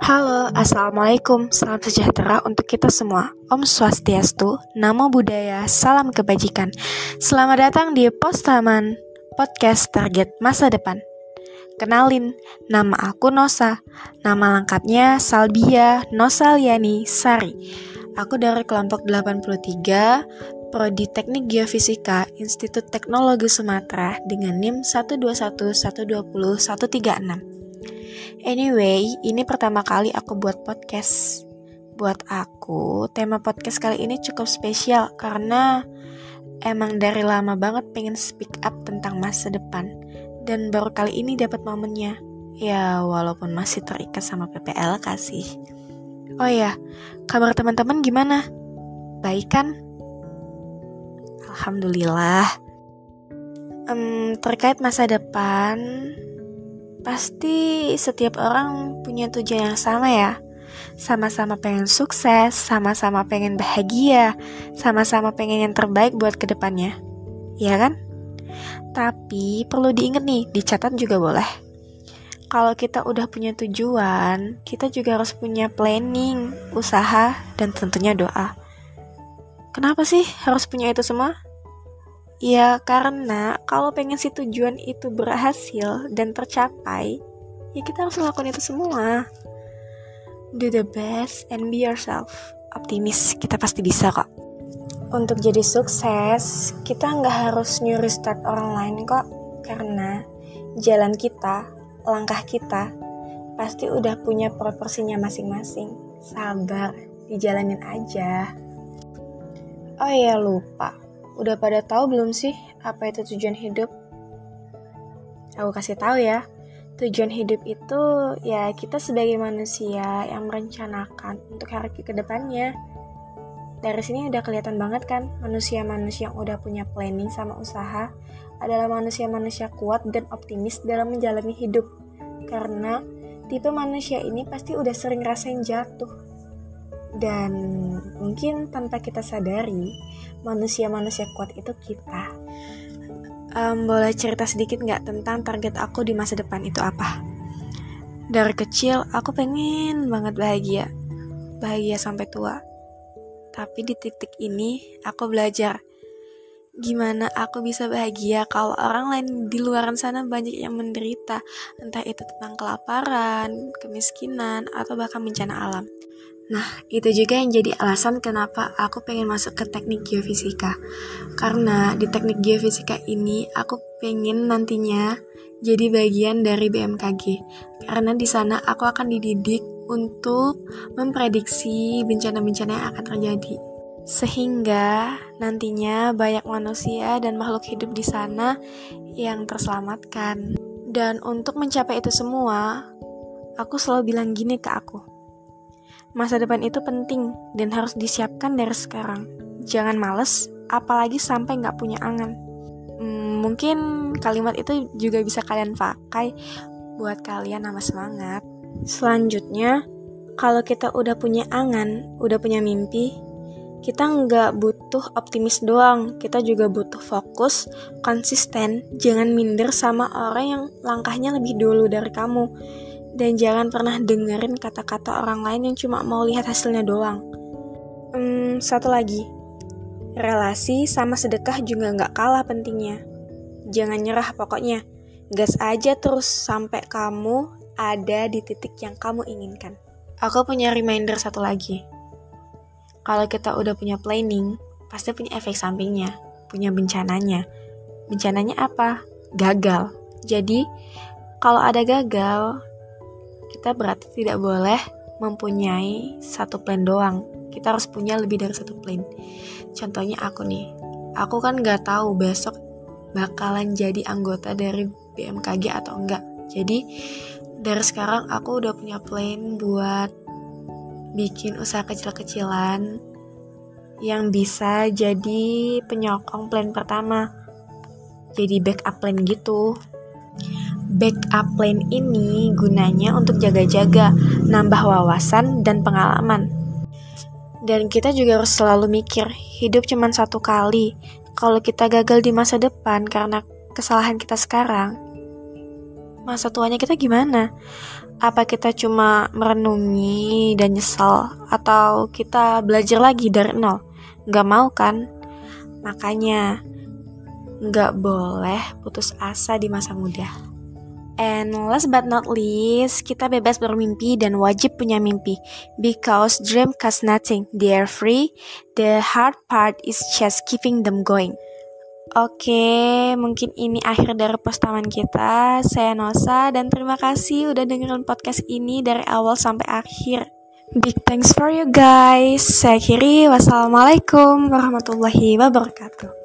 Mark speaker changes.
Speaker 1: Halo, Assalamualaikum, salam sejahtera untuk kita semua. Om Swastiastu, Namo Buddhaya, Salam Kebajikan. Selamat datang di Postaman, podcast target masa depan. Kenalin, nama aku Nosa. Nama lengkapnya Salbia Nosaliani Sari. Aku dari kelompok 83 Prodi Teknik Geofisika Institut Teknologi Sumatera dengan NIM 121 120 136 Anyway, ini pertama kali aku buat podcast. Buat aku, tema podcast kali ini cukup spesial karena emang dari lama banget pengen speak up tentang masa depan dan baru kali ini dapat momennya. Ya, walaupun masih terikat sama PPL kasih. Oh ya, kabar teman-teman gimana? Baik kan? Alhamdulillah. Um, terkait masa depan, Pasti setiap orang punya tujuan yang sama ya. Sama-sama pengen sukses, sama-sama pengen bahagia, sama-sama pengen yang terbaik buat ke depannya. Ya kan? Tapi perlu diingat nih, dicatat juga boleh. Kalau kita udah punya tujuan, kita juga harus punya planning, usaha, dan tentunya doa. Kenapa sih harus punya itu semua? Ya karena kalau pengen si tujuan itu berhasil dan tercapai, ya kita harus melakukan itu semua. Do the best and be yourself. Optimis, kita pasti bisa kok. Untuk jadi sukses, kita nggak harus nyuri start orang lain kok. Karena jalan kita, langkah kita, pasti udah punya proporsinya masing-masing. Sabar, dijalanin aja. Oh ya lupa, Udah pada tahu belum sih apa itu tujuan hidup? Aku kasih tahu ya. Tujuan hidup itu ya kita sebagai manusia yang merencanakan untuk hari ke depannya. Dari sini udah kelihatan banget kan manusia-manusia yang udah punya planning sama usaha adalah manusia-manusia kuat dan optimis dalam menjalani hidup. Karena tipe manusia ini pasti udah sering rasain jatuh, dan mungkin tanpa kita sadari manusia-manusia kuat itu kita. Um, boleh cerita sedikit nggak tentang target aku di masa depan itu apa? Dari kecil aku pengen banget bahagia. Bahagia sampai tua. Tapi di titik ini aku belajar gimana aku bisa bahagia kalau orang lain di luar sana banyak yang menderita. Entah itu tentang kelaparan, kemiskinan, atau bahkan bencana alam Nah, itu juga yang jadi alasan kenapa aku pengen masuk ke teknik geofisika. Karena di teknik geofisika ini aku pengen nantinya jadi bagian dari BMKG. Karena di sana aku akan dididik untuk memprediksi bencana-bencana yang akan terjadi. Sehingga nantinya banyak manusia dan makhluk hidup di sana yang terselamatkan. Dan untuk mencapai itu semua, aku selalu bilang gini ke aku Masa depan itu penting dan harus disiapkan dari sekarang. Jangan males, apalagi sampai nggak punya angan. Hmm, mungkin kalimat itu juga bisa kalian pakai buat kalian nama semangat. Selanjutnya, kalau kita udah punya angan, udah punya mimpi, kita nggak butuh optimis doang, kita juga butuh fokus, konsisten, jangan minder sama orang yang langkahnya lebih dulu dari kamu dan jangan pernah dengerin kata-kata orang lain yang cuma mau lihat hasilnya doang. Hmm, satu lagi, relasi sama sedekah juga nggak kalah pentingnya. Jangan nyerah pokoknya, gas aja terus sampai kamu ada di titik yang kamu inginkan. Aku punya reminder satu lagi. Kalau kita udah punya planning, pasti punya efek sampingnya, punya bencananya. Bencananya apa? Gagal. Jadi, kalau ada gagal, kita berarti tidak boleh mempunyai satu plan doang. Kita harus punya lebih dari satu plan. Contohnya aku nih, aku kan nggak tahu besok bakalan jadi anggota dari BMKG atau enggak. Jadi dari sekarang aku udah punya plan buat bikin usaha kecil-kecilan yang bisa jadi penyokong plan pertama. Jadi backup plan gitu. Backup plan ini gunanya untuk jaga-jaga, nambah wawasan dan pengalaman. Dan kita juga harus selalu mikir, hidup cuma satu kali. Kalau kita gagal di masa depan karena kesalahan kita sekarang, masa tuanya kita gimana? Apa kita cuma merenungi dan nyesel? Atau kita belajar lagi dari nol? Gak mau kan? Makanya gak boleh putus asa di masa muda. And last but not least, kita bebas bermimpi dan wajib punya mimpi. Because dream costs nothing, they are free. The hard part is just keeping them going. Oke, mungkin ini akhir dari postaman kita. Saya Nosa dan terima kasih udah dengerin podcast ini dari awal sampai akhir. Big thanks for you guys. Saya kiri, wassalamualaikum warahmatullahi wabarakatuh.